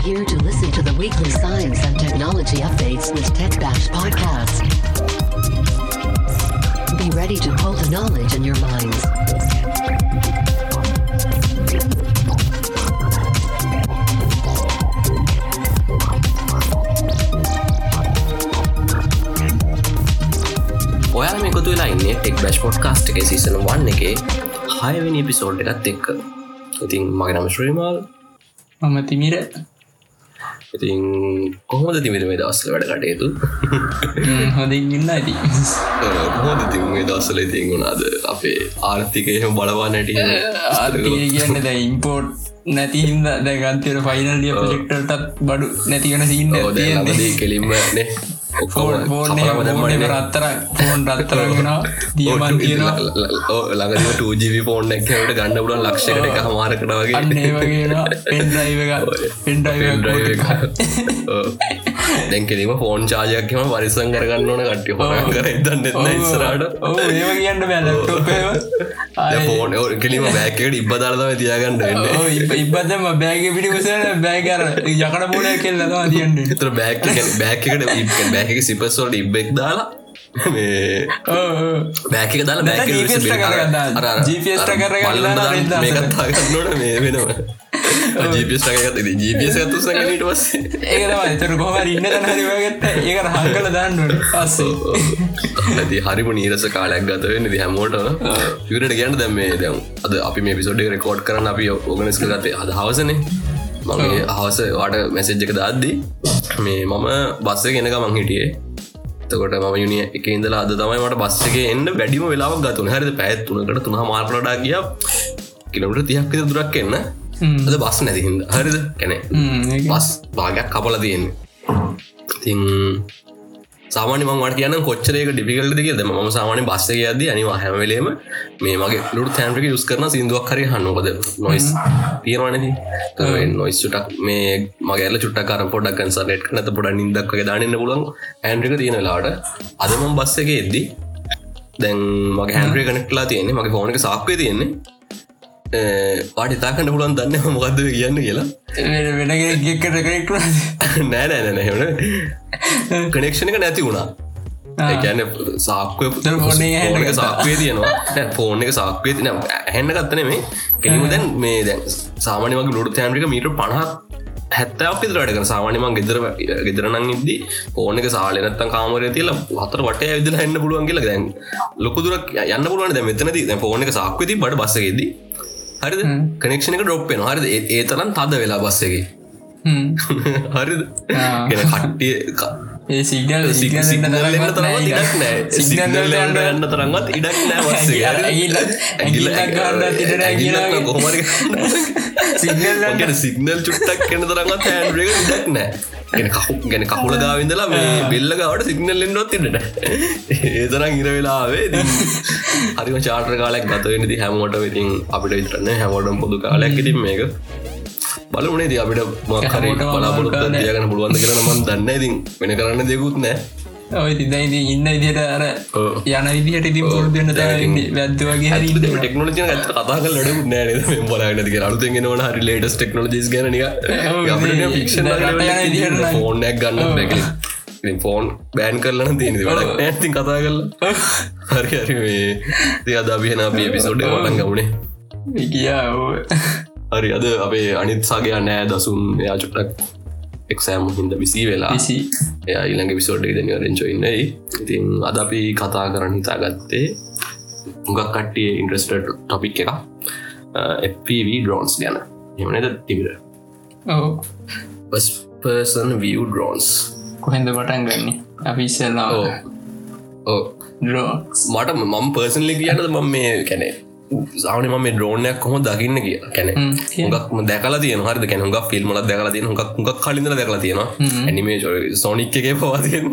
here to listen to the weekly science and technology updates with Tech Bash Podcast. Be ready to hold the knowledge in your minds. ඔයාල මේකොතු වෙලා ඉන්න tech බැස් පොට් cast එක සිසන වන්න එක හයවෙනි episode එකත් එක්ක ඉතින් මගේ නම ශ්‍රීමල් මම තිමිර ඉතින් කොහොමද තිමිර මේ දවස්සල වැඩ කටයුතු? හොඳින් ඉන්න ඇති. හොද ති මේ දවස්සල ඉතින් වුණාද අපේ ආර්ථිකය එහෙම බලවා නැටිය ආර්තිය කියන්න දැ ඉම්පෝට් නැතිහින්ද දැගන්තර ෆයිනල්ලිය ප්‍රෙක්ටර්ටත් බඩු නැතිවන සින්න කෙලින්ම නේ ෆෝන් ෆෝන් රත්තර ෆෝන් රත්තරගෙනවා දියමන් කියනවා ළඟ ටජීවි ෆෝන් එක්කට ගන්න පුලන් ලක්ෂකට එක හමාරකට වගේ පෙන්ඩයිව පෙන්ඩයිව දැන් කෙරීම ෆෝන් චාජයක්ම පරිසං කරගන්න ඕන කට්ටි හොර කර දන්න ඉස්රට ඕ ඒව කියන්න බෑ ලැප්ටොප් ෆෝන් කෙලීම බෑකට ඉබදාලතම තියාගන්න ඉබදම බෑග පිටිකුසන බෑකර යකට පෝල කෙල්ලවා තියන්න. තර බෑක් බෑකට බෑක සිපස්වලට ඉබ්බෙක් දාලා බෑක දාලා බෑක ජීපස්ට කරගන්න. මේකත්තාගන්නට මේ වෙනවා ජීපස් ටකත් ජීපස් ඇතු සඟට පස් ඒකතම එතර කොහම ඉන්න හරිවගත්ත ඒක හංකල දාන්නට පස්සේ. ඇති හරිම නීරස කාලයක් ගතවෙන්න දි හැමෝට යුරට ගැන්න දැම් මේ දැම් අද අපි මේ පිසෝඩ් රෙකෝඩ් කරන අපි ඕගනස් කරතේ අද හවසනේ. මගේ හවස වාට මැසෙජ් එක දාද්දී මේ මම බස්ස ගෙනක මං හිටියේ. තකොට ම යුනිිය එක ඉඳලා අද තමයි මට බස්සක එන්න වැඩිම වෙලාවක් ගතුන හරිද? පැත්තුනකට තුහ මාර්පලඩා කිය කිලට තියක් දුරක් එන්න අද බස් නැතිහිද හරිද? කැනෙ බස් භාගයක් කපල තියෙන්නේ. තින් සාමාන මට කියන කොච්චරක ඩිපිකල්ද කිය ම සාමාන බස්සක අද අනිවා හැමලේම මේ මගේ ලුට තැන්ටක යුස් කරන සිදුවක් කරය හන්නකොද නොයිස් තියෙනවනද නොයිස් චුටක් මේ මගේල චුට්ටකාර පොඩක් කන්සරට නත පොඩ නිදක් දාන්න පුලන් ඇන්ඩ්‍රික තියෙන ලාට අදමම් බස්ස එක එද්දි දැන් මගේ හැන්ඩ්‍රේ කනෙක්ලා තියෙන්නේ. මගේ ෆෝනක සාක්වය තියෙන්නේ පාටි තාකට පුලන් දන්න මොකක්ද කියන්න කියලා. වෙන ගෙක්කට කෙනෙක්ට නෑ නෑ නෑ කනෙක්ෂණ එක නැති වුණා. ඒගැන සාක්වය ෆෝනේ සාක්වේ තියෙනවා. ෆෝන් එක සාක්වේ තින හැන්න ගත්තන මේ කෙලිම දැන් මේ දැන් සාමානය වගේ ලොඩ තෑන්රික මීට පණහක් හැත්තක් විතරට සාමානයම ගෙදර ගෙදරනං ඉද්දි ඕන එක සාලනත්තන් කාමරය තියල හතර වට විදිල හන්න පුළුවන් කියලා. දැන් ලොකුදුරක් යන්න පුළුවන් දැ මෙතන දී ෆෝන එක සාක්වති බඩ බස්සගෙදී හරිද? කනෙක්ෂණ එක ඩොප්පෙන හරිද? ඒ තරන් තද වෙලා බස්සගේ හරිද? ගෙන කට්ටිය ඒ සිගනල් එන්න තරවත් ඉඩක් නෑ සිගනල් යන්න තරන්වත් ඉඩක් නෑ කොහමර සිගනල් චුට්ටක් කන්න තරන්වත් හැන්ඩ ඉඩක් නෑ කහු ගැන කහුල ගාවිඳලා මේ බෙල්ලගවට සිගනල් එන්නොත් ඉන්නට ඒතරම් ඉර වෙලාවේ හරිම චාටර කාලයක් ගතවෙනති හැමෝට වෙතින් අපිට විතරන්න හැමෝටම් පොදු කාලයක් ඉතින් මේක බලුනේ ද අපිට මක්හර බලාපොරොත් තියගන පුළුවන්ද කරන මන් දන්න ඉතින් වෙන කරන්න දෙකුත් නෑ ඔය තිදයිද ඉන්න ඉදිට අර යන විදිහට ඉතින් පුරුදන්න වැත්ද වගේ හරි ටෙක්නෝජි කතා ලඩ නෑ බලානති අලුතෙන් න හරි ලේටස් ටෙක්නෝජිස් ගැන ෆෝනක් ගන්න බැකි ෆෝන් බෑන් කරලන තියෙන වැඩක් ඇති කතා කරලා. හරි හරි මේ. අද අභිහන අපේ පිසෝඩ් වටන් ගවුණේ කියා හරි අද අපේ අනිත්සාගේ නෑ. දසුන් එයා චුට්ටක් එක්සෑම් හින්ද විසි වෙලා. එය ඉළඟ විසෝඩ් දනිවරෙන්චොඉන්නයි ඉතින් අද අපි කතා කරන්න හිතා ගත්තේ උගක් කට්ටිය ඉන්ට්‍රස්ට ටොපික් එක FPV ඩ්‍රෝන්ස් ගැන. එමනද තිබිර පර්සන් විය ඩ්‍රෝන්ස් කොහෙන්ද පටන් ගන්නේ? අපි ඉස්සල්ලා ඕ මට මම පර්සන්ලි කියන්නද මම මේ කැනේ සාන ම ඩ්‍රෝනයක් කොම දකින්න කිය කැන හුගක්ම දැකල තියන හරි කැන හුගක් ෆිල්මල දැකල තියෙන හුක් හුක් කලින්ද දැකල තියෙනවා. ඇනිමේ සොනික් එක පවාතියන්න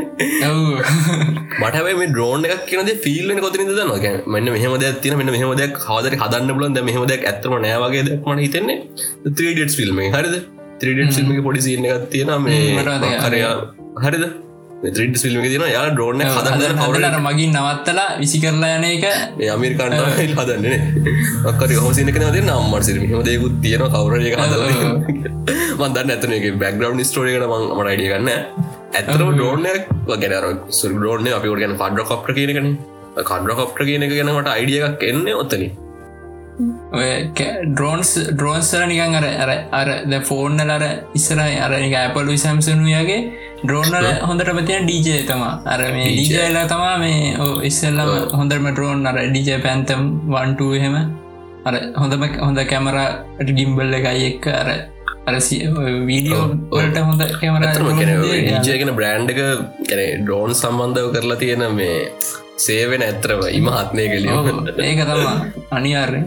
මටබයි මේ ඩ්‍රෝන එකක් කියනද ෆිල්ලන කොතින දන්න ගැ මෙන්න මෙහම දෙයක් තින මෙන්න මෙහම දෙයක් හදර හදන්න බලන් ද මෙහම දෙයක් ඇත්තම නෑවගේ දෙක්මට හිතන්නේ. 3ඩ ෆිල්ම් හරිද? 3ඩ ෆිල්ම් පොඩි සින්න එකක් තියෙන මේ හරයා හරිද ත්‍රිට ිල්ම තින යා ඩෝන හදන්න හදලට මගින් නවත්තලා විසි කරලා යන එක. අමිරිකාන්ට හදන්නේ අක්කර හෝසිනක ද නම්මට සිරම දෙකුත් තියෙන කවර එක හදල මන්දන්න ඇතන එක බැක්ග්‍රව් ස්ටෝරිකට මට අයිඩිය ගන්න ඇතරම ඩෝනයක් ගැනර සුල් ඩෝන අපි ගැන පඩ්‍ර කොප්ට කියනකන කඩ්‍ර කොප්ට කියන එක ගැනට අයිඩිය එකක් එන්නේ ඔත්තනින් ඩ්‍රෝන්ස් ඩ්‍රෝන්ස්ල නිකන් අර අර අර ද ෆෝර්නල අර ඉස්සර අර ඇපලු සැම්සනුයගේ ඩ්‍රෝනල හොඳට පතියන ඩීජය තමා. අර මේ ඩීජයලා තමා මේ ඉස්සල්ලම හොඳරම ඩ්‍රෝන් අර ඩිජය පැන්තම් වන්ටුව එහෙම අර හොඳම හොඳ කැමරට ගිම්බල්ල එකයි එක්ක අර වීඩියෝ වලට හොඳ කැමර ජයගෙන බ්‍රෑන්්ක ගැන ඩ්‍රෝන් සම්බන්ධව කරලා තියෙන මේ සේවෙන ඇත්‍රව ඉමහත්නය කලිය ඒක තමා අනිවාර්ය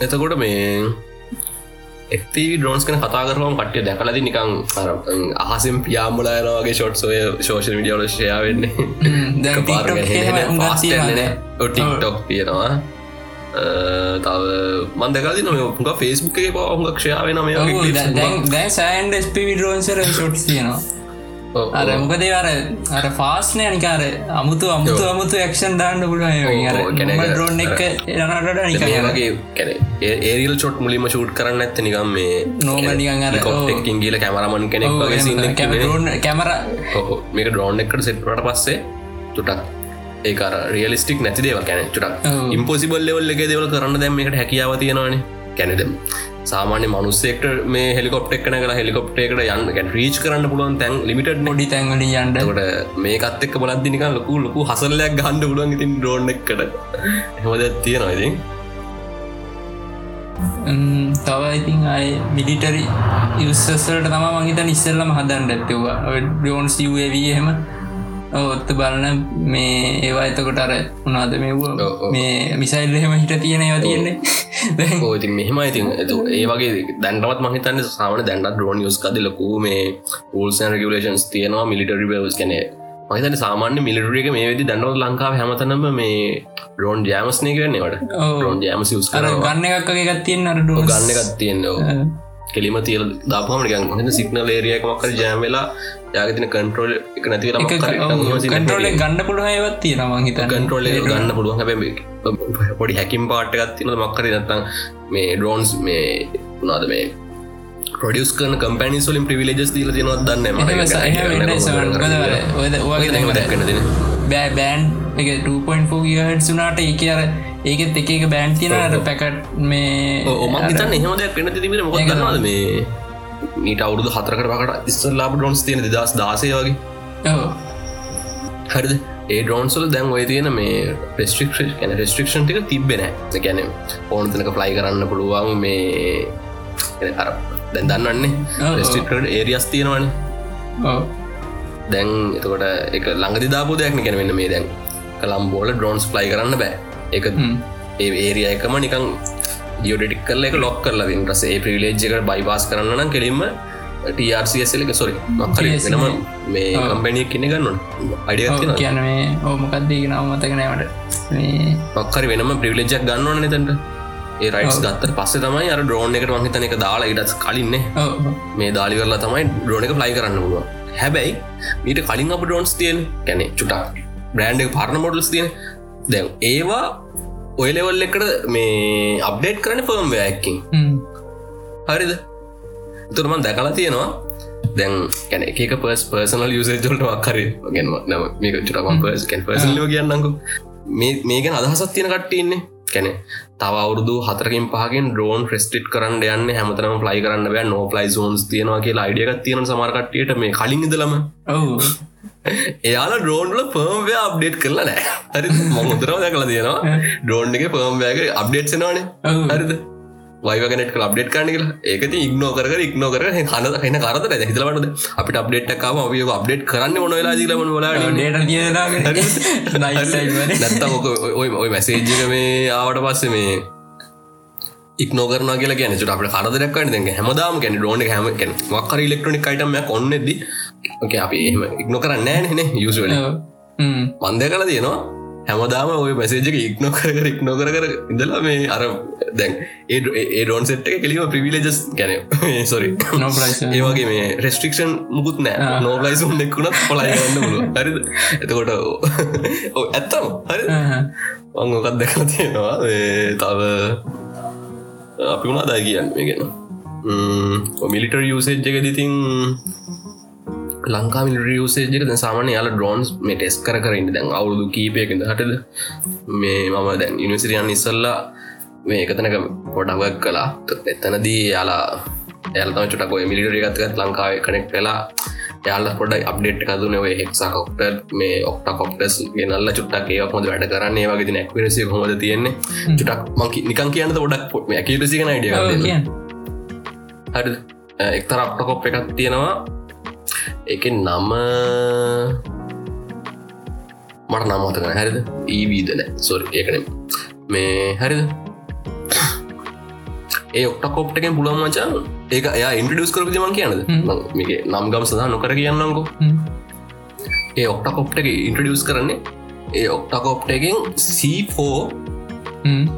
එතකොට මේ එති ඩෝන්ස් කන කතා කරම කට්ටිය දැකලද නිකං අහසම් පියාම්බලයනවාගේ ෂොට් සොය ශෝෂල් විඩියවල ෂයා වෙන්නේ. ටික්ටොක් තියෙනවා තව මන්දකති නොම උක ෆෙස්බුක් එක පහුගක් ක්ෂයා වෙන දැ සෑන්ඩ ස්පි ඩෝන්සර ෂොට් තියෙනවා අර මොකදේ අර අර ෆාස්නය නිකාර අමුතු අමුතු අමුතු ක්ෂන් දාන්න පුළුවන් ඩරෝන් එක වගේ ඒරිල් චොට් මුලිම ෂූට් කරන්න ඇත්ත නිකම් මේ නෝම නිකන් අර කොක්කින් ගීල කැමරමන් කෙනෙක් වගේ කැමර මේක ඩ්‍රෝන් එකට සෙට්ට පස්සේ චුටක් ඒකර රියලිස්ටික් නැති දේව කැන චුටක් ඉම්පොසිබල් ලෙවල්ල එක දෙවල් කරන්න දැම එකට හැකියාව තියෙනවානේ කැනෙදම් සාමාන්‍ය මනුස්සෙක්ට මේ හෙලිකොප් එක්න කලා හෙලිකොප්ට එකට යන්න රීච් කරන්න පුළුවන් තැන් ලිමිට ොඩි තැන්වල යන්නට මේකත් එක් බලද්දිනික ලොකු ලොකු හසල්ලයක් ගහන්ඩ පුළුවන් ඉතින් ඩෝන් එකට හොද තියෙනවාඉතින් තව ඉතින් අය මිලිටරි යුස්සසලට තම මහිත ඉස්සල්ලම හදන්න ඇත්තවා ඩෝන් සිවේවී එහෙම ඔත්ත බලන මේ ඒවා එතකොට අර උනාද මෙව්ව මේ මිසයිල් එහෙම හිට තියෙන ඒවා තියෙන්නේ. ඕති මෙහම ඉතින් ඒ වගේ දැන්ටමත් මහිතන්න සාමන දැන්ට ඩෝන් යස් කද ලකු මේ පූල්සන් රගලේන්ස් තියෙනවා මිලිටරි බවස් කනේ මහිතට සාමාන්‍ය මිලිටරික මේ වෙදි දැන්නවත් ලංකාව හැමතනම මේ රෝන් ජෑමස්නය කරන්නේවට රෝන් ජෑමස් යස් කර ගන්න එකක්ගේ ගත්තියෙන් අර ගන්න එකත් තියෙන්නවා කෙලිම තියල දාපහමට ගන්න සික්නල් ඒරියයක් මක්කර ජෑම් වෙලා යාගතින කන්ට්‍රෝල් එක නැති කන්ට්‍රෝල ගන්න පුළුව ඒවත් තියෙනවා හිත කන්ට්‍රෝල ගන්න පුළුවන්. හැබ පොඩි හැකිම් පාට්ටගත් තින මක්කර නත්තම් මේ ඩෝන්ස් මේ උනාද මේ පොඩියස් කන කම්පැනි සොලින් ප්‍රවිලජස් දීල තිනවත් දන්න බෑ බෑන් එක 2.4 ගහට සුනාට ඒ අර ඒකෙත් එක එක බෑන් තිනට පැකට් මේ ඕමක් තන්න එහෙම දෙයක් පෙන තිබෙන මොක ගන්නද මේ මීට අවුරුදු හතරකට පකට ඉස්සල්ලාබ ඩොන්ස් තියෙන දස් දාසය වගේ? හරිද? ඒ ඩෝන්සල් දැන් ඔය තියෙන මේ පෙස්ටික් න රෙස්ට්‍රික්ෂන් ටික තිබෙන ගැන ඕනතනක ෆ්ලයි කරන්න පුළුවන් මේ අර දැන් දන්නන්නේ රෙස්ටික්ට ඒරියස් තියෙනවන. දැන් එතකොට එක ළඟදි දාපු දෙයක්න ගැන වෙන්න මේ දැන් කළම්බෝල ඩ්‍රෝන්ස් ෆ්ලයි කරන්න බෑ එක ඒ ඒරිය එකම නිකං ජියෝඩටික් කරල එක ලොක් කරලා දින් රස ඒ ප්‍රිලේජ්ජකට බයිපාස් කරන්න නම් කෙලින්ම ටRCSල එක සොරි මක්කර වෙනම මේ කම්පැනිය කෙන ගන්නන අඩිය කියන මේ ඕමකක්දී නව මතකනෑවට මක්කරි වෙනම ප්‍රිවිලෙජ්ජක් ගන්නවන නතට ඒ රයිස් ගත්තර පස්සේ තමයි අර ඩ්‍රෝන් එකට මහිතන එක දාලා ඉටත් කලින්නේ මේ දාලි කරලා තමයි ඩ්‍රෝන එක ප්ලයි කරන්න පුළුව හැබැයි මීට කලින් අප ඩෝන්ස් තියෙන් කැනෙ චුටා බ්‍රන්ඩ් පරණ මොඩල්ස් තියෙන දැන් ඒවා ඔය ලෙවල් එකට මේ අප්ඩේට් කරන ෆර්ම් වැෑක්කින් හරිද? තුරමන් දැකලා තියෙනවා. දැන් කැන එක පස් පර්සනල් යුසේජල්ට වක්කරේ ගැනව නම මේක චුටම පර්ස් කැන් පර්සල්ලෝ කියන්නකු මේකෙන් අදහසත් තියෙන කට්ටඉන්නේ කැනෙ තව අවුරදු හතරකින් පහගෙන් ඩෝන් ්‍රෙස්ටිට් කරන්න යන්න හැමතරම ප්ලයි කරන්න බෑ නෝ ප්ලයි සෝන්ස් තියෙනවා කියලා අයිඩියකත් තියෙන සමරකට්ටියට මේ කලින් ඉදලම එයාලා ඩ්‍රෝන්ල පර්ම්වය අප්ඩේට් කරලා නෑ හරි මොමුදරව දැකලා තියෙනවා. ඩ්‍රෝන් එක පර්ම්වෑගේ අප්ඩේට්සනවානේ හරිද වයිවගෙනට අප්ඩේට් කාන කියලා. ඒකති ඉක්නෝ කර ඉක්නෝ කර හන හන කරත හිතලට අපිට අප්ඩේට්ක්කාම අපිය අප්ඩේට් කරන්න මොනවෙලා ජීලමන වලා නැත්ත ඔය ඔය මැසේජ්ජක මේ ආවට පස්සේ මේ ඉක්නෝකරන කියලා කියන චට අපට කරදරක්වන්න දෙ හැමදාම ගැන ඩෝන හැම මක්කර ඉලෙක්ට්‍රොනික් අයිටම කොන්නෙද ඕක අපි එහම ඉක්නො කරන්න නෑනෙ යුසල මන්දය කල තියෙනවා හැමදාම ඔය මැසේජක ඉක්නො කර ඉක්නෝ කර ඉඳලා මේ අර දැන් ඒ ඩෝන් සෙට් එක කෙලීම ප්‍රවිලජස් ගැන සොරි. ඒවගේ මේ රෙස්ට්‍රික්ෂන් මුකුත් නෑ. නෝලයිසුන් එක්කුණත් පොලයිගන්න පුලු හරි එතකොට ඇත්තම. හරි අංගොකත් දැකලා තියෙනවා? තව අපි වුණා දයි කියන්න? ගැන? මිලිටර් යසේජ් එක දිතින් ලංකා මිලියසේජක ද සාමානය යාල ඩ්‍රෝන්ස් මේ ටෙස් කර කරන්න දැන් අවුරුදු කීපයකද හටද මේ මම දැන් ඉනිසිරියන් ඉස්සල්ලා මේ එකතනක පොඩක් කලා එතනදී යාලා එයල්තම චුටක් ඔය මිලිටරි ගත්ගත් ලංකාව කනෙක් වෙලා යාල පොඩ අප්ඩේට් කදුන ඔය හෙක්සා කොක්ට මේ ඔක්ට කොක්ටස් ගෙනල්ල චුට්ටක් ඒක් හොද වැඩ කරන්නේ. වගේ නැක්වරසිය හොද තියෙන්නේ? චුටක් මංකි නිකන් කියන්න ොඩක් ඇකිරසික නයිඩිය හරි එක්තර අප්ට කොප් එකක් තියෙනවා එක නම මට නම්මතක හැරිද? ඊවීදන සොරි ඒකන මේ හරිද? ඒ ඔක්ට කොප්ටකෙන් පුළන් මචා ඒක එයා ඉන්ටඩියස් කර මන් කියනද මේක නම් ගම් සඳහා නොකර කියන්නකෝ ඒ ඔක්ට කොප්ට එක ඉන්ට්‍රඩියස් කරන්නේ ඒ ඔක්ට කොප්ට එකෙන් සීෆෝ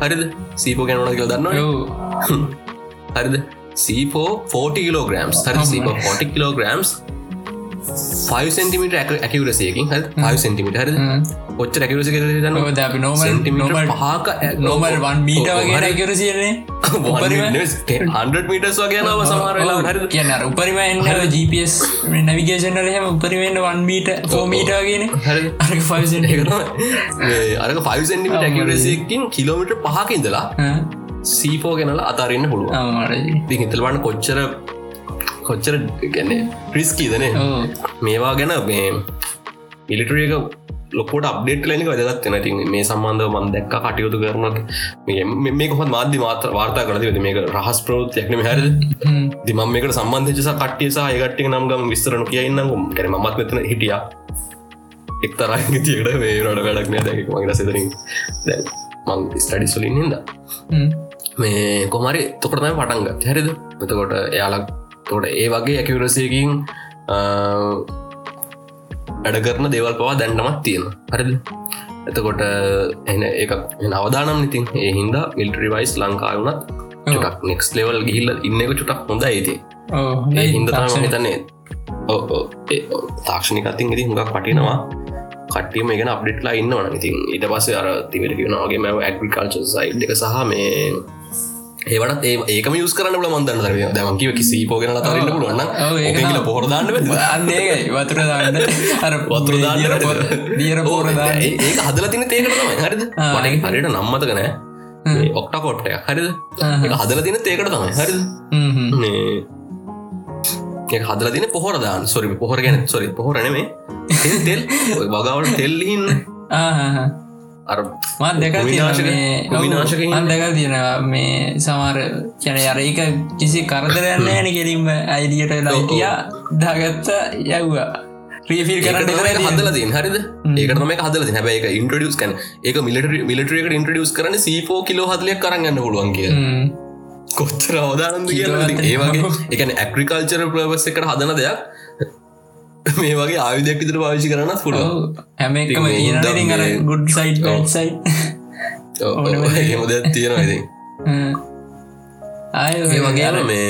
හරිද? සීපෝ ගැනවන කියල දන්න හරිද? සීපෝ 40 කිලෝග්‍රම්ස් හරි සීප 40 කිලෝග්‍රම්ස් 5 සෙන්ටිමිට ඇකිවරසයකින් හ 5 සෙන්ටිමිට හරි ඔච්ච ඇකිවරස දන්න අපි නෝමල් නොමල් පහක නොමල් වන් මීට වගේ ඇකරසියන්නේ 100 මීටස් වගේ නව සමාරලා හරි කියන උපරිම එන්න GPS නැවිගේෂන්ල හම උපරිමෙන්න්න වන් මීට ෆෝමීටගෙන හරි අරක ෆයිසෙන්ට අරක 5 සෙන්ටිමිට ඇකිවරසයකින් කිලෝමිට පහක ඉඳලා සීපෝ ගෙනලා අතාරන්න පුළුව හිතල්වන්න කොච්චර කොච්චර ගැන්නේ ප්‍රිස්කීදන මේවා ගැන මේ මිලිටරිය එක ලොකොට අප්ඩේට ලනික වැදගත් නැති මේ සම්බන්ධ මන් දැක්ක කටයුතු කරනක් මේ කොහත් මාධ්‍ය මාත්‍ර වාර්තා කරද මේක රහස් ප්‍රෝත්යක්න හැර දිම මේකට සම්බන්ධචස කට්ටියසා ඒගට්ටි නම් ගම් විස්තරන කියන්නකුම් කැන මත් මෙතන හිටිය. එක්තරයි තියට මේ රට වැඩක්නය දැක මගේ සෙතරින් මං ස්ටඩි සොලින් හිද මේ කොමරි තොකටතම පටන්ග හැරිද? එතකොට එයාලක් තොට ඒ වගේ ඇකිවරසයකින් වැඩ කරන දේවල් පවා දැන්ටමත් තියෙන හරිද? එතකොට එන එක නවදානම් ඉතින් ඒ හින්දා මිල්ටරි වයිස් ලංකාවුනත් චුටක් නෙක්ස් ලෙවල් ගිහිල්ල ඉන්න එක චුටක් හොඳ ඇති ඒ හින්ද තම හිතන්නේ තාක්ෂණිකතින් ඉති හුඟක් පටිනවා කට්ටියම ගෙන අප්ඩෙට්ලා ඉන්න වන ඉතින් ඉට පස්සේ අර තිවට කියෙනවාගේ මැව ඇග්‍රිකල්ච සයි් එක සහ මේ ඒවට ඒ ඒකම යස් කරන්න ල මන්දන්න දර දැමකිව කිසි පෝගෙන තරන්න පුළුවන්න ඒල පොහොරදාන්න අන්නේ වතුර දාන්න. අර වතුර දාන්න දියර පෝරදා ඒක හදල තින තේකටම හරිද? වනගේ හරිට නම්මතක නෑ. ඔක්ට කොට්ටය හරිද? හදල තින තේකට තමයි. හරිද? හදල තින පොහොරදාන් සොරි පොහොර ගැන සොරි පොහොරනේ තෙල් වගවට තෙල්ලින් අර මත් දෙක මන් දෙක තියෙන මේ සමාර කැන අරඒක කිසි කරදරන්න ඇන කෙරීම අයිඩියට ලයිටිය දාගත්ත යව්වා. ්‍රියෆිල් කරන්න හදල තින් හරිද? ඒකටම හදල හැබ එක ඉන්ට්‍රඩියස් කන ඒක මිලිට මිලිටරේක ඉන්ට්‍රඩියස් කරන සීපෝ කිලෝ හදලයක් කරන්න පුළුවන් කිය කොච්චර අවදානන්ද ඒවගේ එකන ඇක්‍රිකල්චර ප්‍රවස් එකට හදන දෙයක් මේ වගේ ආයුදයක් විතර පාවිචි කරන්න පුළුව හැම අර ගුඩ් සයි් සයි හෙමද තියෙනවා ඉති ආය වගේම මේ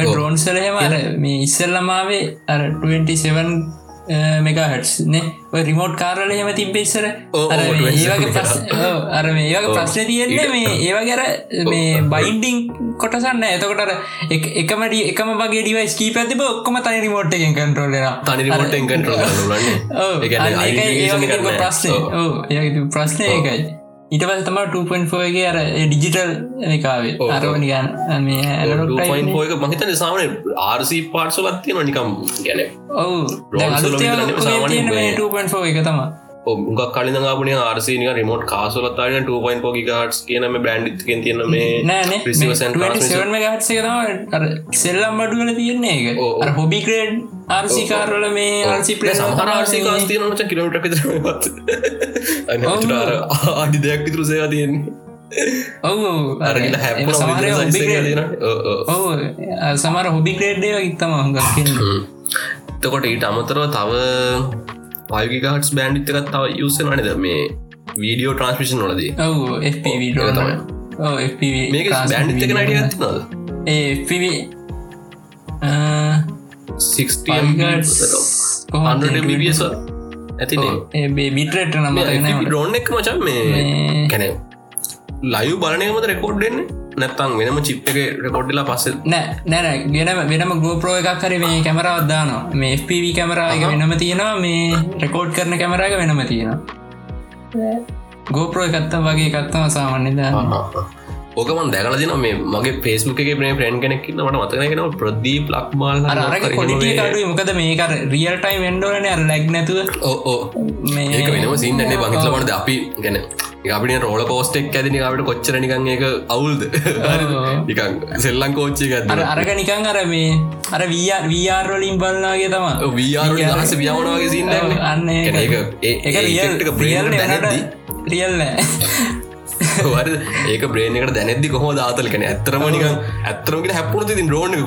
ඩ්‍රෝන්සලහම අර මේ ඉස්සල්ලමාවේ අර 27 මෙගහටස් නේ? රිමෝට් කාරල හෙම තිබෙස්සර ඒවගේ ප්‍රස් අර මේ ප්‍රශ්න තියෙන්නේ මේ ඒවගර මේ බයින්ඩිං කොටසන්න එතකොටර එකමට එකම වගේ ඩිවයි ස්කීප ඇතිබ ඔක්කොම තනි රිමෝට් එකෙන් කන්ටරෝලන ප්‍රශ්න. ඒ ප්‍රශ්නය ඒකයි පස තම 2.4ගේ අර ඩිජිටල් එකකාවේ අරවනි ගන්න මේ මහිතන සාමන ආර්සි පාර්සලත්තිය නොනිකම් ගැන ඔවු. 2.4 එක තමා උගක් කලින් ආපුනේ ආර්සිනික රිමෝට් කාසලත්තාන 2.4 ගහටස් කියනම බ්‍රන්ඩ් තියන මේ සෙල්ලම් බඩුවල තියන්නේ එක හොබි ක්‍රේඩ් ආර්සිකාරල මේ ආර්සි ප්‍රේ සහර ආර්සිකාස් තියන ච කිලමට විතරත් ආඩි දෙයක් විතුරු සේවා තියෙන්නේ. ඔවු අරගල හැ සමර හොබි ක්‍රේඩ්ඩේ ඉත්තම හඟක් තකොට ඊට අමතරව තව පයිගහටස් බෑන්ඩිත්තකත් තව යුස නනද මේ වීඩියෝ ට්‍රන්ස්මිෂන් නොලදී transmit බෑන්ඩ් එක කරන. ඇතිනද ඒ FPV ආ, 60 Fireguards කොහොමද MBPS ඇතිනේ ඒ බිටරට නම ඩෝන් එක මචන් මේ මේ- කැන ලයු බලනයමද රෙකෝඩ්ඩෙන්නේ නැත්තං වෙනම චිප් එක රෙකෝඩ්ඩලා පස්ස නෑ නෑන වෙනම වෙනම ගෝපරෝ එකක් හරි මේ කැමරාවත් දානවා. මේ FPV කැමරායක වෙනම තියෙනවා මේ රෙකෝඩ් කරන කැමරාක වෙනම තියෙනවා. ගෝපරෝ එකත්තම් වගේ එකත්තම සාමාන්‍ය දාන්න. ඕකමන් දැකල දින මේ මගේ පේස්මුක එක ප්‍රේ ප්‍රේන් කෙනෙක්න්න මට මතන කෙන ප්‍රදී ප්ලක් මාල් මොකද මේක රියල් ටයි වෙන්ඩෝන අර ලැග් නැතුව. ඕ මේ වෙනම සින්නන්නේ බංහිතල මට අපි ගැන අපිට රෝල පෝස්ටෙක් ඇතින අපට කොච්චර නිකන් ඒක අවුල්ද? නිකන් සෙල්ලං කෝච්චි ඇත අරක නිකන් අර මේ අර වීරවලින් බලනාගේ තම වීර් දහස වියාවනවාගේ සින්න අන්න එක රියල් ඒක බ්‍රේන එකට දැනෙදදි කොහො දාතල කන ඇතරම නිකන් ඇතරමට හැපපුන ති රෝණ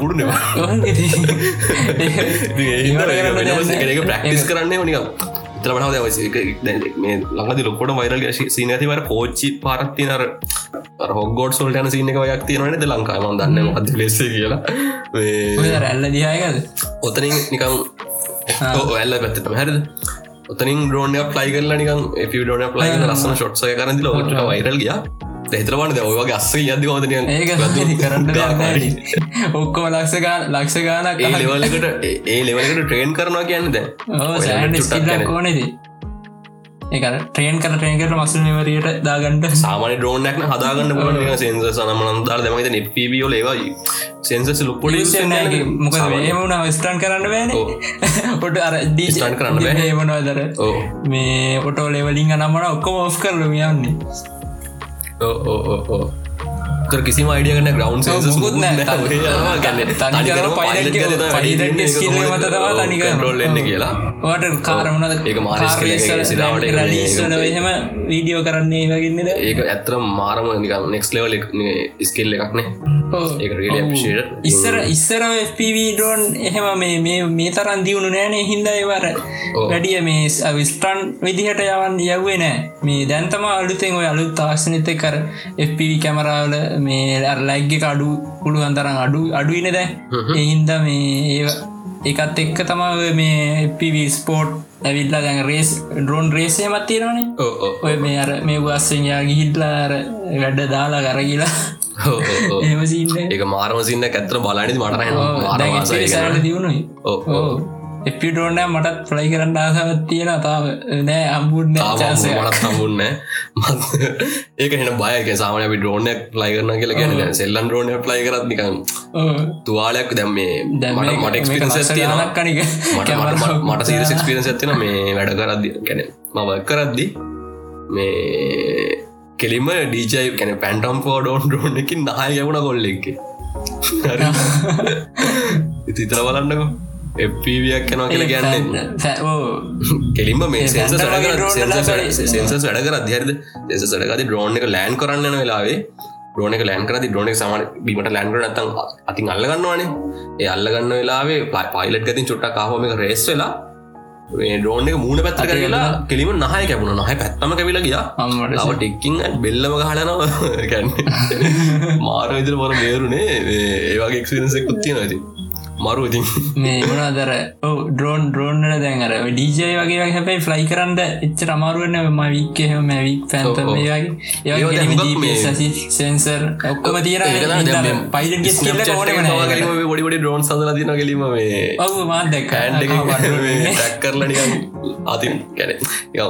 ඒක ප්‍රක්ටිස් කරන්නේ නිකම් මේ ලඟදි ලොකොට වයිරල් සීන ඇතිවර කෝච්චි පාරත්තිනර හොගෝඩ් සොල්ට යන සිීන එක යක් තියෙනවනද ලංකාම දන්න අද ලෙස්සේ කියලා. රැල්ල දිහායකද ඔතනින් නිකං ඇල්ල පැත්තම හැරද? ඔතනින් ඩෝන ප්ලයි කරලා නිකන් ඩෝන ප්ලයි ලස්සන ෂොට්සය කරදි ලොට වයිරල් ගිය හිතරවන්න ඔයගේ අස්ස යද ඒක කරන්න ඔක්කෝ ලක්ෂගා ලක්ෂ ගානක් ඒ ලෙවලකට ඒ ලෙවලකට ට්‍රේන් කරනවා කියන්නද ඕනද? ඒ ට්‍රේන් කර ට්‍රේන්කට මසු නිවරයට දාගන්ට සාමන ඩෝනක් හදාගන්න පුල සෙන්ස සනමනන්දාර දෙමයිත නිපිබියෝ ලේවයි සෙන්සස් ලොපොඩි මොකද ඒමුණ ස්ටන් කරන්න ඔව්. ඔට අර Stand කරන්න. ඒමනවාදර මේ ඔටෝ ලෙවලින් අනමට ඔක්කොම ඔෆ් කරලම යන්නේ ඕ ඕ ඕ ඕ කර කිසිම අයිඩිය කන්න ග්‍රවන්් සෙන්ස මුකුත් නෑ. තනිකරම pilot එක- pilot එක skill එක මත තමා තනිකරම. රොල් එන්න කියලා. වට කාරමුණද ඒක මාරිස් කෙනෙක්ගේ සිරාවට ඒක මේ- රලිස්සන එහෙම වීඩියෝ කරන්නේ වගන්නද ඒක ඇත්තර මාරම නෙක්ස් ලෙවල් ස්කෙල් එකක්නේ. ඉස්සර ඉස්සර ඩෝන් එහෙම මේ මේ මේ තරන් දියුණු නෑනේ හින්ද ඒවර. වැඩිය මේ විස්ටන් විදිහට යවන්න යව්වේ නෑ. මේ දැන්තම අලුතෙන් ඔය අලුත් තාක්ෂණත කර FPV කැමරාවල මේ ලැග්ග අඩු පුළුවන් තරම් අඩු අඩුයින දැ එහින්ද මේ ඒ ඒකත් එක්ක තමා ඔය මේ FPV ස්පෝට් ඇවිල්ලා දැන් රේස් ඩරෝන් රේසය මත්තිරනේ ඔය මේ අර මේ වස්සෙන්යා ගිහිල්ලාර වැඩ දාලා කරගිලා ඒක මාරම සින්න ඇත්තර බලනිදි මටන දියුණුයි. ඕ ඕ. එපිටෝන්න මටත් ප්ලයි කරන්න ආසාවත් තියෙන තාව නෑ අම්බුඩ්න චාසය මටත් හම්බුන්න ඒක හෙන බයක සාමන අපි ඩෝනයක් ලයි කරන කියලා ගැන සෙල්ලන් ඩෝන ප්ලයි කරත් නිකන් තුවාලයක් දැම් මේ මට මට කනික මට මට මට සීර ක්ස්පිරන්ස් ඇතින මේ වැඩ කරද්දි. ගැන මව කරද්දි මේ කෙලිම ඩීජයි කැන පැන්ටම් ෝ ඩෝන් ඩෝන් එකින් නාය යවුණ කොල්ල එක ඉතිතර බලන්නක එපීවියක් කනවා කියලා ගැන්නේ කෙලින්ම මේ ඒ සෙන්සස් වැඩ කර අධ්‍යරද සෙන්සස් වැඩකති ඩ්‍රෝන් එක ලෑන් කරන්න යන වෙලාවේ ඩ්‍රෝන එක ලෑන් කරති ඩ්‍රෝන එක සමන බීමට ලෑන් කර නත්තන් අතින් අල්ලගන්නවානේ ඒ අල්ලගන්න වෙලාවේ පයිලට් ගතින් චුට්ටක් කාහෝම එක රේස් වෙලා මේ ඩ්‍රෝන් එක මූුණ පැත්තර කියලා කෙලිම නහය කැපුණ නහ පැත්තම කැවිල ගියා ලව ටෙක්කින් බෙල්ලම ගහලනවා ගැන්න මාර විදිර මොර මේරුණේ ඒවාගේ එක්ස්පිරන්සෙක් කුත්තිය නති මරු ඉතින් මේ මනදර ඔව ඩරෝන් ඩරෝන්නට දැන්ර ඩීජය වගේ හැබයි ෆ්ලයි කරන්න එච්ච අමාරුවන්න ම වික් එහෙම මැවික් පැන්ත ඔව්, ඔව්. වගේ. ඒවා දැන් හුඟක් මේ- සෙන්සර් ඔක්කොම ස්කිල්ල ඕනම ොඩිඩි ඩෝන් සඳල තින ගැලීම මේ දැක් කෑන්ඩ ටැක් කරල නිකන් අතින් කැන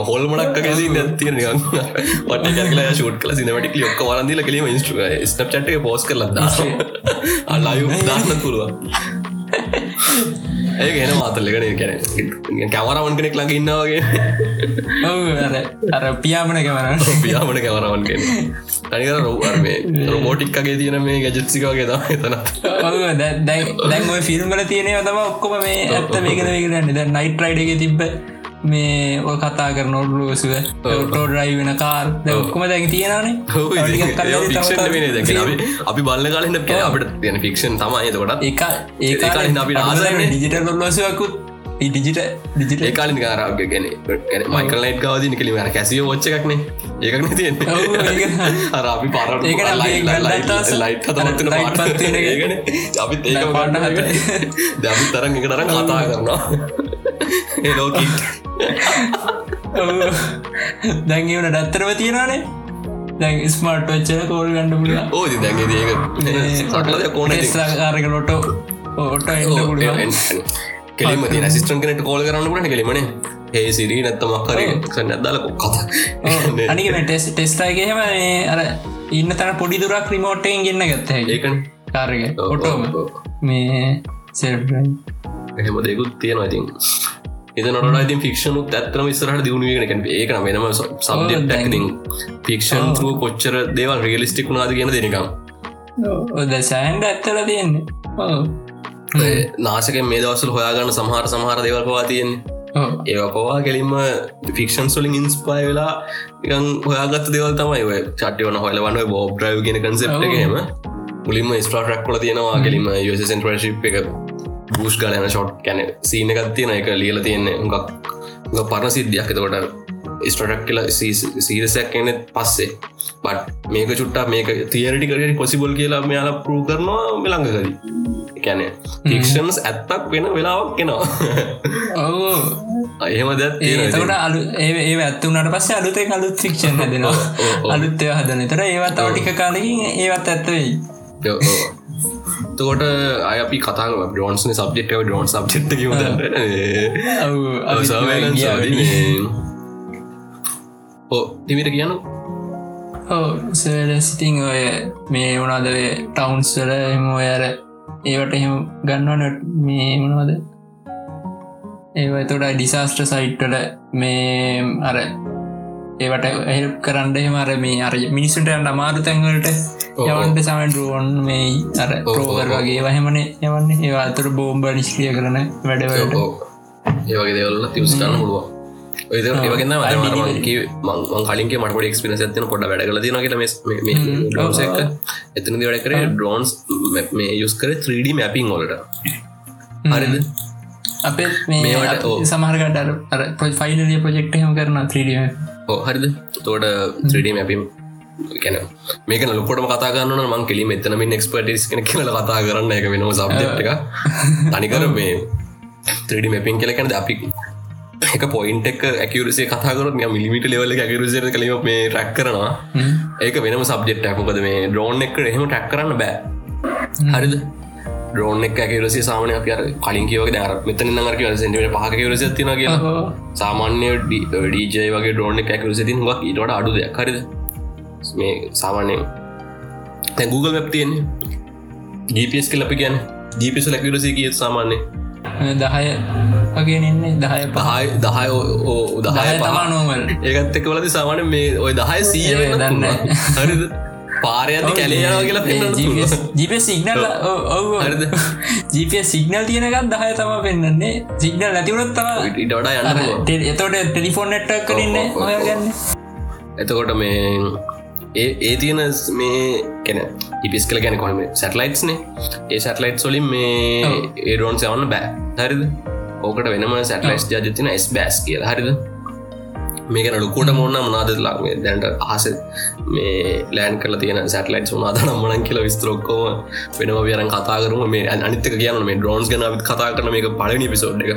හොල් මනක් ගැසි නැතිය නිකන් වට කරලා ෂුට් කල සිනමටික ඔක්ක වරන්දිල කලීම ඉස්ට්‍ර ස්නප් චට්ක පෝස් කරලද අල්ලායු දාන්න පුළුවන් ඒ ගෙන මාතල්ලගෙන කැන කැමරවන් කෙනෙක් ළඟ ඉන්නවගේ අර පියාමන කැමර පියාමට කැමරවන් කෙන තනිකර රෝර්මේ රෝබෝටික්කගේ තියෙන මේ ගැජත්සිකගේ තම තන දැන් ඔය ෆිල්ම්බල තියනය තම ඔක්කොම මේ ඇත්ත මේකද වේකරන්න ද නයිට රයිඩ එක තිබ්බ මේ ඔය කතා කර නොඩලුවසුව ටෝ ඩ්‍රයි වෙන කාර් ඔක්කොම දැන් තියෙනනේ අපි බල්ල කාලන්න අපට තියෙන ෆික්ෂන් තමයි එතකොට. එක ඒ කලින් අපි. ඩිජිටල් ලොස්සකුත් ඩිජිට ඩිජිට ඒකාල නිකාරාග ගැන ගැන මයිකල් ලයිට් ගවද නිකලිම ඒකසිය ෝච්ච එකක්නේ. ඒකක්න තියෙන් අරාපි පර ලයිට්. ඒගන අපිත් ඒක පාන්න. දැපි තරන් එක. තරම් කතා කරනවා. ඒලෝකී දැන්ගවන ඩත්තරව තියෙනනේ දැන් ස්මාර්ට් වච්චල කෝල් ගණඩ පුල ඕදි ඒක සටල කෝන ආරක නොට ඕට කෙලිම තින සිස්ටන් කෙනට කෝල කරන්න පුලන කෙලිමන ඒ සිරී නැත්තමක්කර නැදල කතා අනික ටෙස් ටෙස්ටාගේම අර ඉන්න තන පොඩි දුරක් රිමෝට්ටෙන් ගන්න ගත්ත ඒකන. ඔව්, ඔව්. මේ සෙල්යි එහෙම දෙකුත් තියෙනවා ඉතින් එත නොට ඉතින් ෆික්ෂනුත් ඇත්තම ඉස්සරහට දියුණුවගෙන ඒකන වෙනම ටැක්නිං ෆික්ෂන් ඔව්. ූ කොච්චර දේවල් රියලිස්ටික් වුණාද කියන දෙනිකම් ඔද සෑන්ඩ ඇත්තල තියෙන්නේ? නාසක මේ දවසල් හොයාගන්න සමහර සමහර දේවල් පවා තියෙන්නේ. ඕ ඒ පවා කෙලින්ම ෆික්ෂන් සොලින් ඉන්ස්පයි වෙලා ඉකන් හොයාගත් දේවල් තමයි ඔය චට්ටවන හොලවන්න බෝබ් ්‍රයි් ගෙන කන්සෙප් ඔව්. එකහෙම මුලින්ම ස්ට්‍රක්ල තියෙනවා කෙලිම සෙන්ට්‍රශිප් එක බූෂ් ගලන ෂොට් කැන සීන එකත් තියෙන එක ලියල තියෙන්නේ උඟක් පරණ සිද්ධියක්. එතකොට ස්ටටක් කියල සීරසයක් කියන පස්සේ. බට් මේක චුට්ටා මේක තියරටි කරට පොසිබල් කියලා මෙයාල පරූ කරනවා මෙළඟකදී කැන ෆික්ෂන්ස් ඇත්තක් වෙන වෙලාවක් කෙනවා එහෙම දැත් ඒතකට අලු ඒ ඇත්තුනට පස්ස අලුතේ අලුත් ෆික්ෂන් හදෙනවා. අලුත්තය හදන තර ඒවත් අවටික කාලකින් ඒවත් ඇත්තවෙයි තෝට අයපි කතා ඩෝන්ස් සබ්ෙක්ව ඩෝන් ඕ තිමිට ඕ සලසිතිං ඔය මේ වුණාදවේ ටවන්ස් වල එම ඔයර ඒවට එහෙම ගන්නවන මේ වුණාද ඒව තොට ඩිසාස්ට්‍ර සයිට්ටල මේ අර ඒවට එහල් කරන්න මර මේ අර මිනිසුන්ට යන්න අමාරු තැන්වලට. යවන්ට සමන් රුවන් මේ අර ඔව්. වගේ වහමන යවන්න ඒ අතර බෝම්බ නිස්ක්‍රිය කරන වැඩවලට. ඒවගේ දෙවල්ල තිවස් කරන්න පුළුවන්. මගේ මං කලින්ගේ මට ක්ස්පින ඇතින පොඩ වැඩ කල තින ට ඩෝස එක එතන වැඩ කර ඩ්‍රෝන්ස් මේ යුස් කර 3D මැපිං වලට. හරිද? අපේ මේ මේවට අප- ඔව්. සමහරකට අර අර ෆයිනලිය ප්‍රජෙක්් හම කරන 3ඩ ඕ හරිද? තෝට 3D මැපිම් කැන මේක ලොකොටම කතා කරන්න මං කෙලීම එතනමින් එක්ස්පර්ටිස් කෙන කියල කතා කරන්න. එක වෙනම සබ්ජෙක්් එක තනිකර මේ 3D මැපින් කියල කැනද අපි එක පොයින්ට එක ඇකවරසේ කතාකර මිලිමිට ලෙවල ඇකරුසර කලීම මේ රැක් කරනවා. ඒක වෙනම සබ්ජෙක්් ඇකකද මේ ඩ්‍රෝන් එක එහෙම ටැක් කරන්න බෑ. හරිද? ඩ්‍රෝන් එක ඇකරසේ සාමනය අප අර කලින් කියවක දර මෙතන නරක සෙන්ටිමට පහකවරස තින කියලා. සාමාන්‍ය ඩීජය වගේ ඩෝන තින් වක් ඉට අඩු දෙයක්. හරිද මේ සාමාන්‍යයෙන් තැ Google වෙබ් තියෙන්නේ. GPS කලපි ගැන ජීපිස ලැකිරසි කිය සාමාන්‍ය දහය වගේ ඉන්නේ දහය පහ. දහය දහය ඕ දහය දහය තමා පහ නෝමල් ඒකත් එක් වලද සාමාන මේ ඔය දහය සීය දන්නේ. හරිද? පාරයද කැලේයාව කියලා ජීප සිගනල් ඔව. හරිද? ජීප සිගනල් තියෙනකත් දහය තම පෙන්න්නන්නේ සිගනල් නැතිවරත් තම වඩා යන්න. එතොට ටෙලිෆෝන් නෙට්ටක් කරන්න ඔව්. ඔයගන්න. එතකොට මේ ඒ ඒ තියෙන මේ කැන ඉපිස් කල ගැන කොහම සැටලයිට්ස්නේ ඒ සැටලයිට් සොලින් මේ. ඒරෝන් සවන්න බෑ. හරිද? ඕකට වෙනම සැටලයිස් ජාතින ස්් බෑස් කියලා. හරිද? මේක ලොකුට මොන්න මනාදලාක් මේ දැන්ට අහස මේ ලෑන් කල තියෙන සැටලයිට් උනාද නම්මනන් කියල විස්තරොක්කෝම වෙනම වියරන් කතා කරම. මේ අනිතක කියන්න මේ ඩ්‍රෝන්ස් ගන විත් කතා කරන මේක පලනි පිසෝඩ් එක.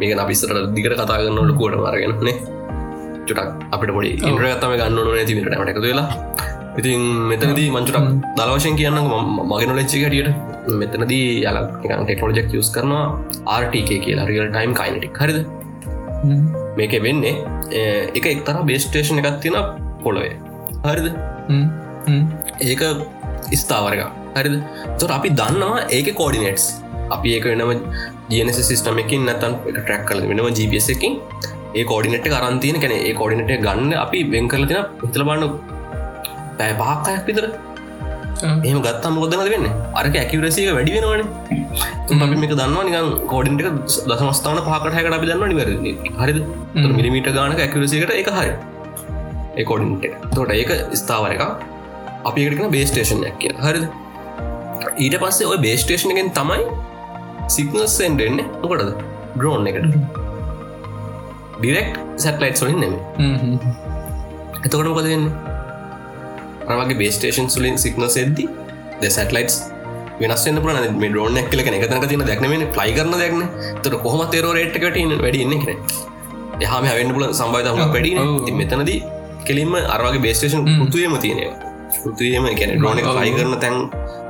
මේක අපිස්සට දිගට කතා කරන්න ලොකුවට මරගෙනනේ චුටක් අපිට පොඩි ඉන්ද්‍රගත්තම ගන්න ඕන ඇතිවිට මට එකතු වෙලා. ඉතින් මෙතනදී මංචුටක් දලවශයෙන් කියන්න මගෙන ලච්චි හටියට. මෙතනදී යල ටෙක්නෝජෙක් යස් කරනවා ආර්ටක කියලා රියල් ටයිම් කයිනටික් හරිද? මේක වෙන්නේ එක එක්තර බේස්ටේෂන එකත් තියෙන පොළොවේ. හරිද? ඒක ස්ථාවරක හරිද? තොර අපි දන්නවා ඒක කෝඩිනටස් අපි ඒක වෙනම ජනස සිස්ටමකින් නැතන් ට්‍රක් කල වෙනම එකින් ඒ කෝඩිනට කරන්තියන කැන ඒ කෝඩිනට ගන්න අපි වෙන් කරල තින හිතල බන්න පැය පහක්කයක් විතර. එහම ගත්තම් මොදනද වෙන්න? අරක ඇකිවරසික වැඩි වෙනවන. අපි මේක දන්නවා නිකන් කෝඩින්ට දසමස්ථාන පහකට හැකට අපි දන්න නිවර හරිද? මිලිමිට ගානක ඇකිවරසිකට එක හරි. ඒකෝඩින්ට තොට ඒක ස්ථාවර එක අපි එකටන බේස්ටේෂන්යක් කිය හරිද? ඊට පස්සේ ඔය බේස්ටේෂන් එකෙන් තමයි සිගනස් සෙන්ඩෙන්නේ මොකටද? ඩ්‍රෝන් එකට ඩිරෙක්් සැටලයිට් සොලින් නෙම එතකොට මොකද වෙන්න? අරගේ බේස්ටේෂන් සුලින් සික්න සෙද්දි ද සැටලයිටස් වෙනස්න්න පුල මේ ඩෝන එක්ල එක තනක තින දැක්නම ෆ්ලයි කරන දැක්න තර කොහම තේරෝ රේට්කට වැඩින්න කෙන එහම හැවෙන්න පුල සම්බයිතම වැඩි මෙතනදී කෙලින්ම අරවාගේ බේස්ටේෂන් පුතුයම තියෙනය පුතුයම ගැන ඩෝන ලයි කරන තැන්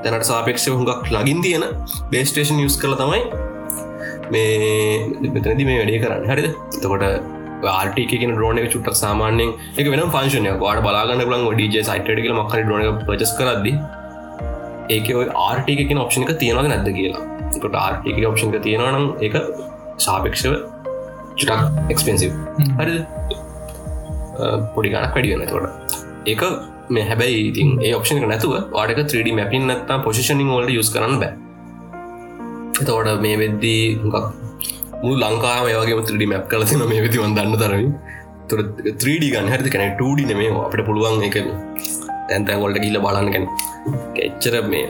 දැනට සාපේක්ෂ හුඟක් ලගින් තියෙන බේස්ටේෂන් යස් කළ තමයි මේ මෙතනති මේ වැඩේ කරන්න. හරිද? තකොට ආර්ටිකෙන ඩෝන එක චුට්ටක් සාමාන්‍යෙන් එක වෙන පංශනය වාට බලාගන්න ලන් ඩජ සයිටක මක්හරි ඩෝන පචස් කරද්දි ඒක ආර්ටිකෙන ඔප්ෂණක තියෙනවද නැද්ද කියලා. කොට ආර්ටික ඔප්ෂන්ක තියෙනවනම් එක සාපේක්ෂව චුටක් එක්ස්පෙන්සිව් හරිද? පොඩි ගනක් වැඩියන්න තොට ඒක මේ හැබැයි ඉතින් ඒ ඔප්ෂණ නැතුව වාඩක 3D මැපින් නත්තා පොසිෂනින් වලට යුස් කරන්න බෑ එතවට මේ වෙද්දී හුකක් මු ලංකා මේගේ 3D මැප් කලතින මේ වෙති වන්දන්න තරමින්. තුර 3D ගන්න හරි කැන 2D නෙමේ අපට පුළුවන් එක තැන්තැන් ගොල්ට ගිල්ල බලන්නකැන එච්චර මේ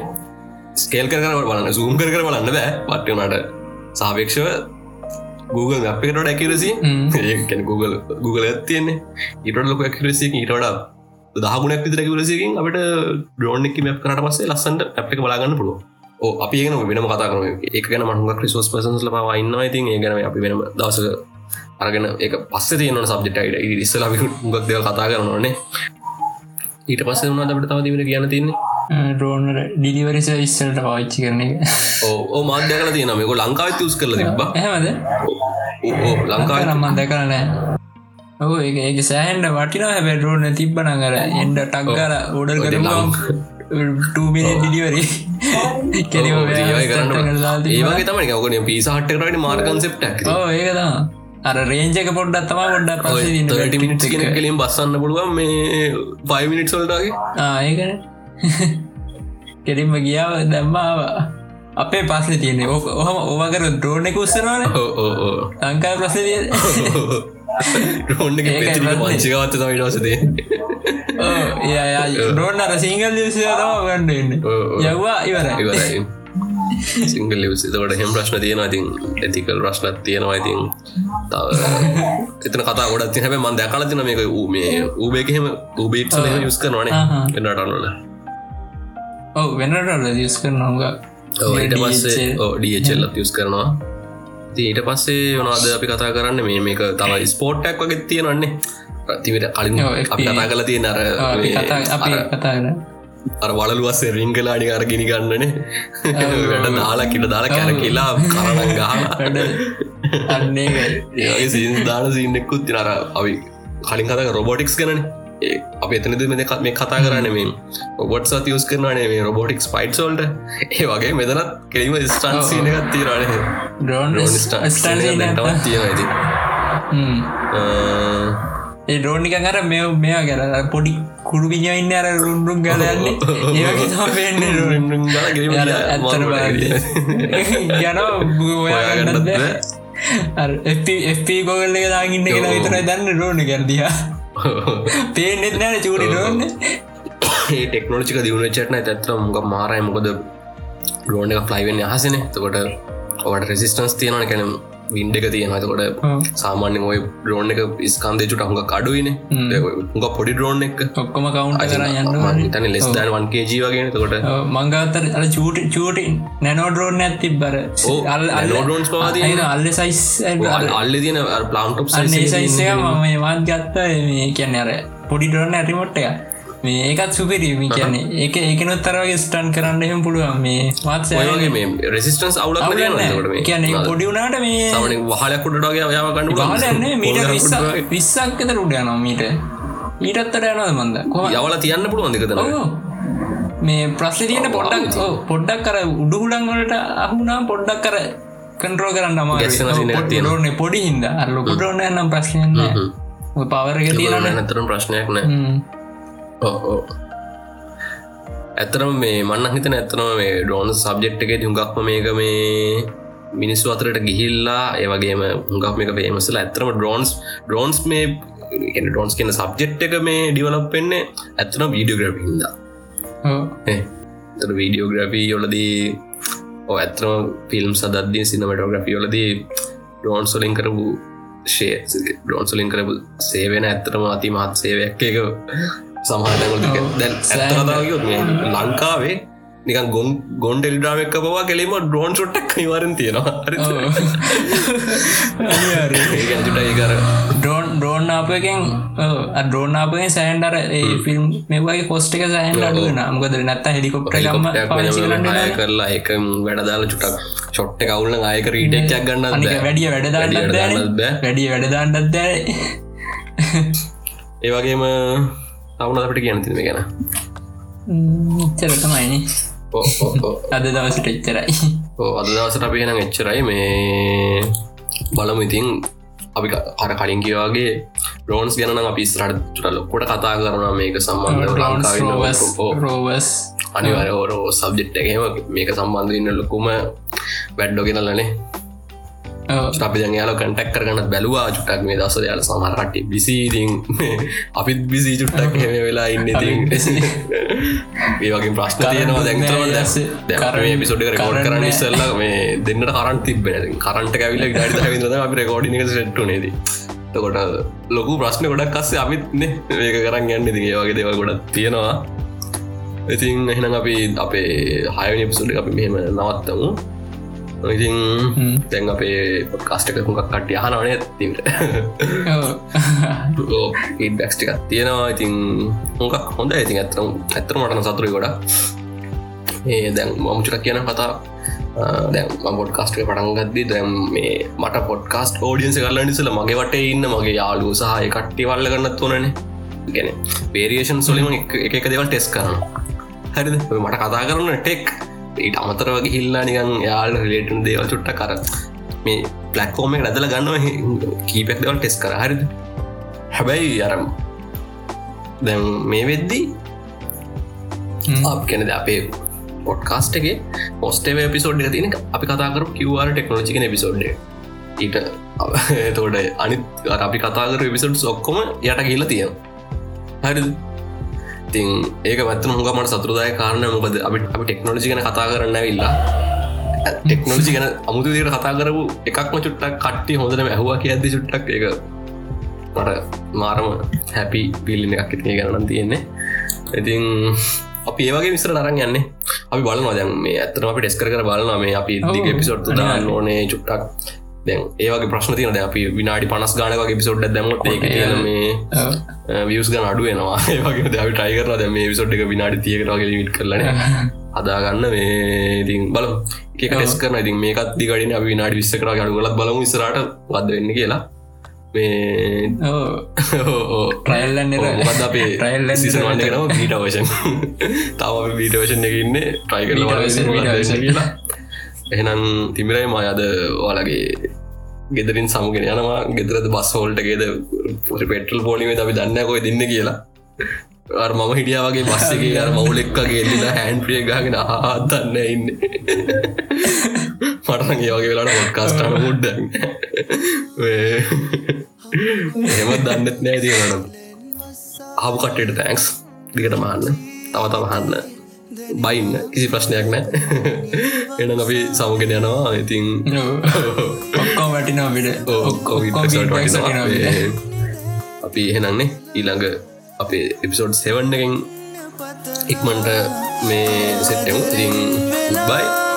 ස්කේල් කර බලන්න සූම් කර කර බලන්න බෑ. පට්ටනට සාපේක්ෂව Google අපකට ඇකිරසි ඒැන Google Google ඇත්තියන්නේ ඉට ලොක ඇකිරසි ඊට දහගුණක් විතර කිවරසිකින් අපට ඩෝන් එක මැප් කරට පස්සේ ලස්සන්ට ඇප් එක බලාගන්න පුළුව අපි ගෙන වෙනම කතා කරන එක ගැන මහුග ක්‍රිස්වස් පසන්ස් ලවා ඉන්න ඉතින් ඒ ගැන අපි වෙනම දවසක අරගෙන එක. පස්ස තියන සබ්ජෙට්ට ඉස්සලා ගක් දෙව කතා කරනනේ ඊට පස්ස වුණා අපට තව දිවට කියන්න තින්නේ ඩෝනර ඩිලිවරිස ඉස්සලට පාච්චි කරන ඕ මාධ්‍යකල තියන මේක ලංකාවත් යස් කරල තිබ ඇහමද ලංකාව නම්මන් දැකරනෑ ඔහ ඒක සෑහන්ඩ වටිනා හැබැඩරෝන තිබ්බන කර එන්ඩ ටක්ගල උඩල් කරම් ටමින ඩිලිවරි ඒවගේ තමයි ඔකන පිසාහට්ටකට මාර්කන්සෙප්ට ඕ ඒකතා අර රේජක පොඩ්ඩත් තම පොඩ්ඩ පස කලින් බස්සන්න පුළුවන් මේ පයිමිනිට් සොල්ටගේ ඒකන. කෙරින්ම ගියාව දැම්මාව අපේ පස්සේ තියන්නේ. ඔහම ඕවකර ද්‍රෝණ එක උත්සනවාන ප්‍රසතිය රෝන්න පංචිකවත්ත තම ඉටවසදේ ඩෝන් අර සිංහල් ලිවසය තම ගන්නන්න යව්වා ඉවර ඉවරයි. සිංගල් ලිවස තවට හෙම ප්‍රශ්න තියෙනවා. ඉතින් ඇතිකල් ප්‍රශ්නත් තියෙනවා. ඉතින් තව එතන කතා ගොඩත් හැබ මන් දැකල තින මේක මේ ූබේකහෙම ූබේට් යුස් කරනවානේ. එන්නටන්නල ඔව වෙනටල යස් කරනෝග ඊට පස්සේ ඩියචෙල්ලත් යුස් කරනවා ඊට පස්සේ වනාද අපි කතා කරන්න? මේ මේක තවයි ස්පෝට්ටක් වගේ තියෙනන්නේ ප්‍රතිවිට කලින් අපි කතා කල තියෙන අර කතාගන අර වලලුවස්සේ රිංගලාඩි අර ගිනි ගන්නන වැඩ දාලා කිට දාලා කැර කියලා කරන ගහ අන්නේ සිදාන සින්නෙක්කුත් තිනර අපි කලින් කතක රොබෝටික්ස් කනන අප එතනද මෙ කතා කරන්න මේ ඔබොට් සත් යස් කරනනේ මේ රොබෝටික්ස් පයිට් සෝල්ට ඒ වගේ මෙතනත් කෙරීම ස්ටන් සිනකත් තිරනේ ඩෝන් තවත් තියෙන ඒ ඩෝනික කර මෙ මෙයා කර පොඩි කුඩු විිඥඉන්න අර රුන්රුම් ගලන්නේ එප ගොගල්ල දාගන්න කෙන විතර දන්න රෝණ කරදියා පේනෙත් නෑන චූඩි රෝන්න ඒ ටෙක්නෝජික දියුණ චටන ඇත්තර මුග මාරය. මොකද රෝණ එක ෆ්ලයිවෙන් අහසන. තකොට ඔවට රෙසිස්ටන්ස් තියෙනන කැනම් වින්ඩ එක තියෙන තකොට සාමාන්‍ය ඔය ඩ්‍රෝන් එක ස්කන්දේ චුට හුඟ කඩුවන හුඟ පොඩි ඩ්‍රෝන් එක. ඔක්කොම යන්න තන ලෙස්දන් වන්ගේ ජීවගෙන තකොට මංගත්තර අ චූට චූටි නැනෝ ඩ්‍රෝන් ඇති බර ඩෝන්ස් පවාද අල්ල සයිස් අල්ල. තියන ප්ලාන්ටප් සයිසය මම වාත් ගත්ත. මේ කියන්න අර පොඩි ඩරෝන් ඇරිමොට්ටය මේ ඒකත් සුපිරීම කියන්නේ. ඒක ඒකනොත් තරගේ ස්ටන් කරන්න එහෙම පුළුවන්. මේ මාත්ගේ මේ රෙසිස්ටන්ස් අවුල කියන්නේ පොඩිවුණට මේ වහලකුටඩගේ යාව කන්න මීට විස්සක් එතර උඩ යනවා මීට. ඊටත්තට යනද මන්ද? යවල තියන්න පුළුවන් දෙකතන මේ ප්‍රශ්න තියෙන පොඩ්ඩක් පොඩ්ඩක් කර උඩුහුඩන් වලට අහුනා පොඩ්ඩක් කර කන්ට්‍රෝ කරන්න ම පොඩි හිද අල්ලොකුටරන්න නම් ප්‍රශ්නයන්න පවරක තියෙන නතරම් ප්‍රශ්නයක් නෑ ඇතරම මේ මන්න හිතන ඇත්තනම මේ ඩෝන සබ්ජෙක්් එක හුඟක්ම මේක මේ මිනිස්සු අතරට ගිහිල්ලා ඒවගේම හුඟක් මේක පේමසල ඇතරම ඩෝන්ස් ඩෝන්ස් මේ ඩෝන්ස් කියන සබ්ජෙක්් එක මේ ඩිවලප් වෙන්නේ ඇත්තන වීඩියෝග්‍රප හිද වීඩියෝග්‍රපී යොලදී ඕ ඇතරම ෆිල්ම් සදද්දී සිනමටෝග්‍රපි යොලදී ඩෝන්සොලින් කරපු ෂේ ඩෝන්සොලින් කරපු සේවෙන ඇත්තරම අති මහත් සේවයක් එක සමහටගොල්ක දැන් ඇත්තකතාවයොත් මේ ලංකාවේ නිකන් ගොන් ගොන් ෙල්ඩාමක් පවා කෙලීම ඩෝන් ොට්ටක් නිවරන් තියෙනවා. ඒකර ඩෝන් ඩෝන් ආපකෙන් ඩෝන් ආපගෙන් සෑන්ඩර ඒ ෆිල්ම් මෙවගේ පොස්ට එක සෑන් අඩුවන මොකද නැත්ත හෙලිකොප්ට ගම අය කරලා එක වැඩදාල චුටක් ෂොට්ට කවුල්ල අයක රීටක්යක් ගන්න වැඩිය වැඩදාන්නත් වැඩිය වැඩදාන්නත් දැ ඒවගේම තවුණ අපට කියන්න තිම ගැන චර තමයිනි අද දවසට එච්චරයි අද දවසට අපි හෙන එච්චරයි මේ බලමු ඉතින් අපි අර කලින් කියවාගේ රෝන්ස් ගැන අපි ස්රට ලොකොට කතා කරන මේක සම්බන්ධ රෝවස් අනිවර ඕරෝ සබ්ජෙට් එකම මේක සම්බන්ධ ඉන්න ලොකුම වැඩ්ඩෝ ගෙනල්ලනේ අපි යාල කටක් කරගන්න බැලවා. චුටක් මේ දස යාල සමරට බිසිීතින් අපිත් බිසි චුට්ටක් හෙම වෙලා ඉන්න ඒවගේ ප්‍රශ්න තියෙනවා දැ පිසොඩ රකෝඩ් කරන්න ඉස්සල්ල මේ දෙන්නට කරන් තිබෙන කරන්ට ඇවිල ගඩ විද අපි රකෝඩි සෙට්ටු නේද තකොට ලොකු ප්‍රශ්න ගොඩක් කස්සේ අපිත්න ඒක කරන්න ගන්න ති ඒවගේ දෙව ගොඩක් තියෙනවා. ඉතින් එහෙනම් අපි අපේ හයනි පිසුඩ අපි මෙහෙම නවත්තමු ඉතින් තැන් අපේ පොඩ්කාස්ටක හුඟක් කට්ටිය අහනවනේ තිට ෆීඩ්බැක්ස්ටිකක් තියෙනවා. ඉතින් හොඟක් හොඳ ඉතින් ඇතරම් ඇතර මටන සතුරි ගොඩ ඒ දැන් මමුචුට කියන කතා දැන් පොඩ්කාස්ටක පටන්ගත්දී දැම් මේ මට පොඩ්කාස්ට ෝඩියන්ස කරලා නිසල මගේ වට ඉන්න මගේ යාලු සහ කට්ටි වල්ල ගන්නත් ඕනන ගැන පේරියේෂන් සොලිම එක දෙවල් ටෙස් කරන හරිද? මට කතා කරන්න ටෙක් ඊට අමතරව ගිහිල්ලා නිකන් යාල් රලේටන් දේවල් චුට්ට කර මේ පලක්කෝම රැදල ගන්නව කීපෙක් දෙවල් ටෙස් කර. හරිද? හැබැයි අරම් දැම් මේ වෙද්දී අප කෙනද අපේ පොඩ්කාස්ටගේ පොස්ටේ පිසෝඩ් තින අපි කතාකර කිවර ටෙක්නෝජිකන පිසෝඩ් ඊට තෝඩ අනිත් අපි කතාකර පිසෝඩ් ඔක්කොම යට කියල තියෙන හරි ඉතින් ඒක පැත්ත හුගමට සතුරදාය කාරණ මොකද? අපි අපි ටෙක්නෝජි ගැන කතා කරන්න විල්ලා ටෙක්නෝජි ගැන අමුතු දයට කතා කරපු එකක්ම චුට්ටක් කට්ටි හොඳන ඇහවා කියද්දි චුට්ටක් එක මට මාරම හැපි පිල්ලින එකක් ඉතිය ගැනනම් තියෙන්නේ. ඉතින් අපි ඒවගේ විස්ර අරන් යන්න. අපි බලනවා දැන් මේ ඇත්තම අපි ටෙස්කර කර බලනවා මේ අපි දිග පිසොට්තු දාන්න ඕනේ චුට්ටක් දැන් ඒවගේ ප්‍රශ්න තියන අපි විනාඩි පනස් ගානක පිසොඩ් දැමත් ඒ කියන මේ වියස් ගන අඩුවෙනවා ඒවගේ දැවි ටයි කරන දැම මේ විසොට් එක විනාඩි තියකටගේ ලිමිට කරලන හදාගන්න මේ ඉතින් බල එක ටෙස් කරන ඉතින් මේකත් දිගඩන අපි විනාඩි විස්සකර ගඩුගලත් බලමු ඉස්රට වද වෙන්න කියලා. මේ ට්‍රයිල්ලන්න අපේ ට්‍රයිල් සිසවන්න කෙනව බීට වශන් තව බීට වශන් එකඉන්න ට්‍රයි කරල කියලා එහෙනම් තිමිරයි මයද ඔයාලගේ ගෙදරින් සමුගෙන යනවා. ගෙදරද බස් හෝල්ටගේද පොට පෙටල් පෝලිමේ අපි දන්න කොයි දෙන්න කියලා. අර මම හිටියාවගේ බස්සගේ අර මවුලෙක්කගේ එල්ලා හැන් ප්‍රිය ගගෙන ආදන්න ඉන්න. මටන ඒවගේ වෙලාට පොඩ්කාස්ටාන මුඩ්ඩ එහෙමත් දන්නත් නෑ තියනම් ආපු කට්ටට තැන්ක්ස් දිකට මහන්න තව තවහන්න බයින්න කිසි ප්‍රශ්නයක් නෑ. එන අපි සමුගෙන යනවා. ඉතින් ඔක්කෝ වැටිනවා විඩ අපි එහෙනන්නේ ඊළඟ අපේ එපිසෝඩ් සෙවන්න එකෙන් ඉක්මන්ට මේ සෙට්ටමු ඉතින් බයි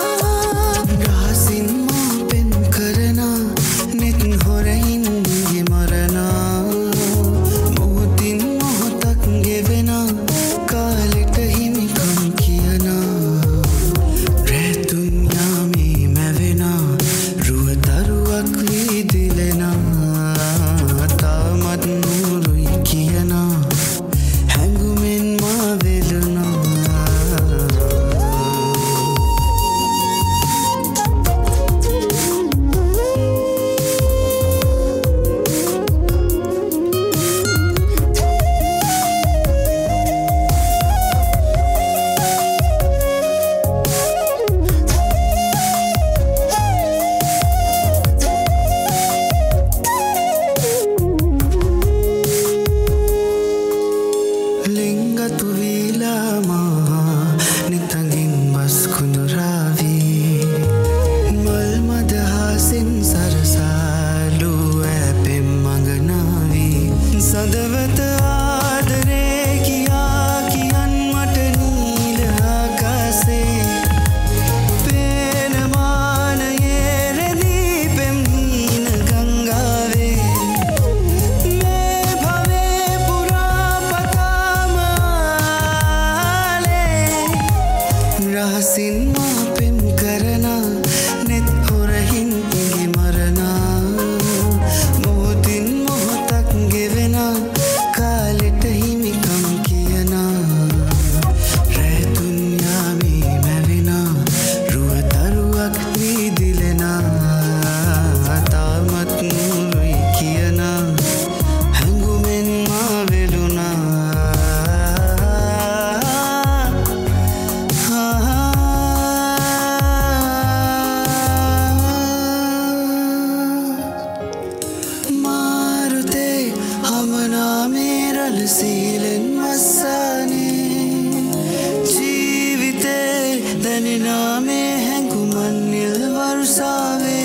හමනාමේ රල සීලෙන් මස්සානේ ජීවිතේ දැනෙනාමේ හැඟුමන් නිල් වරුසාවේ